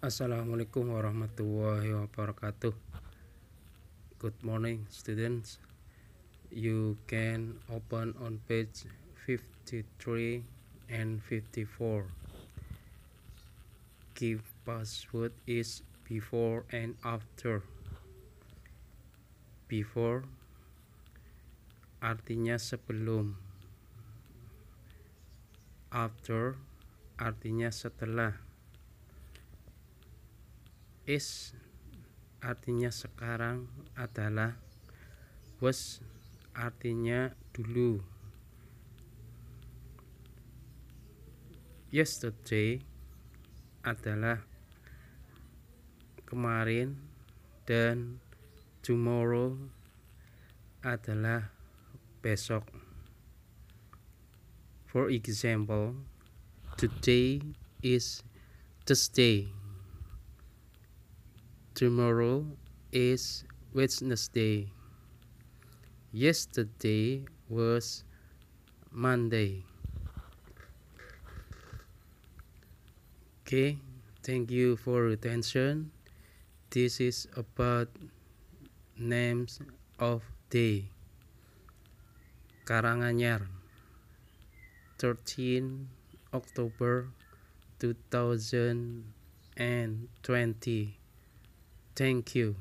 Assalamualaikum warahmatullahi wabarakatuh. Good morning, students. You can open on page 53 and 54. Key password is before and after. Before artinya sebelum. After artinya setelah. Is artinya sekarang adalah was artinya dulu. Yesterday adalah kemarin dan tomorrow adalah besok. For example, today is Thursday. Tomorrow is Wednesday. Yesterday was Monday. Okay, thank you for attention. This is about names of day. Karanganyar 13 October 2020 Thank you.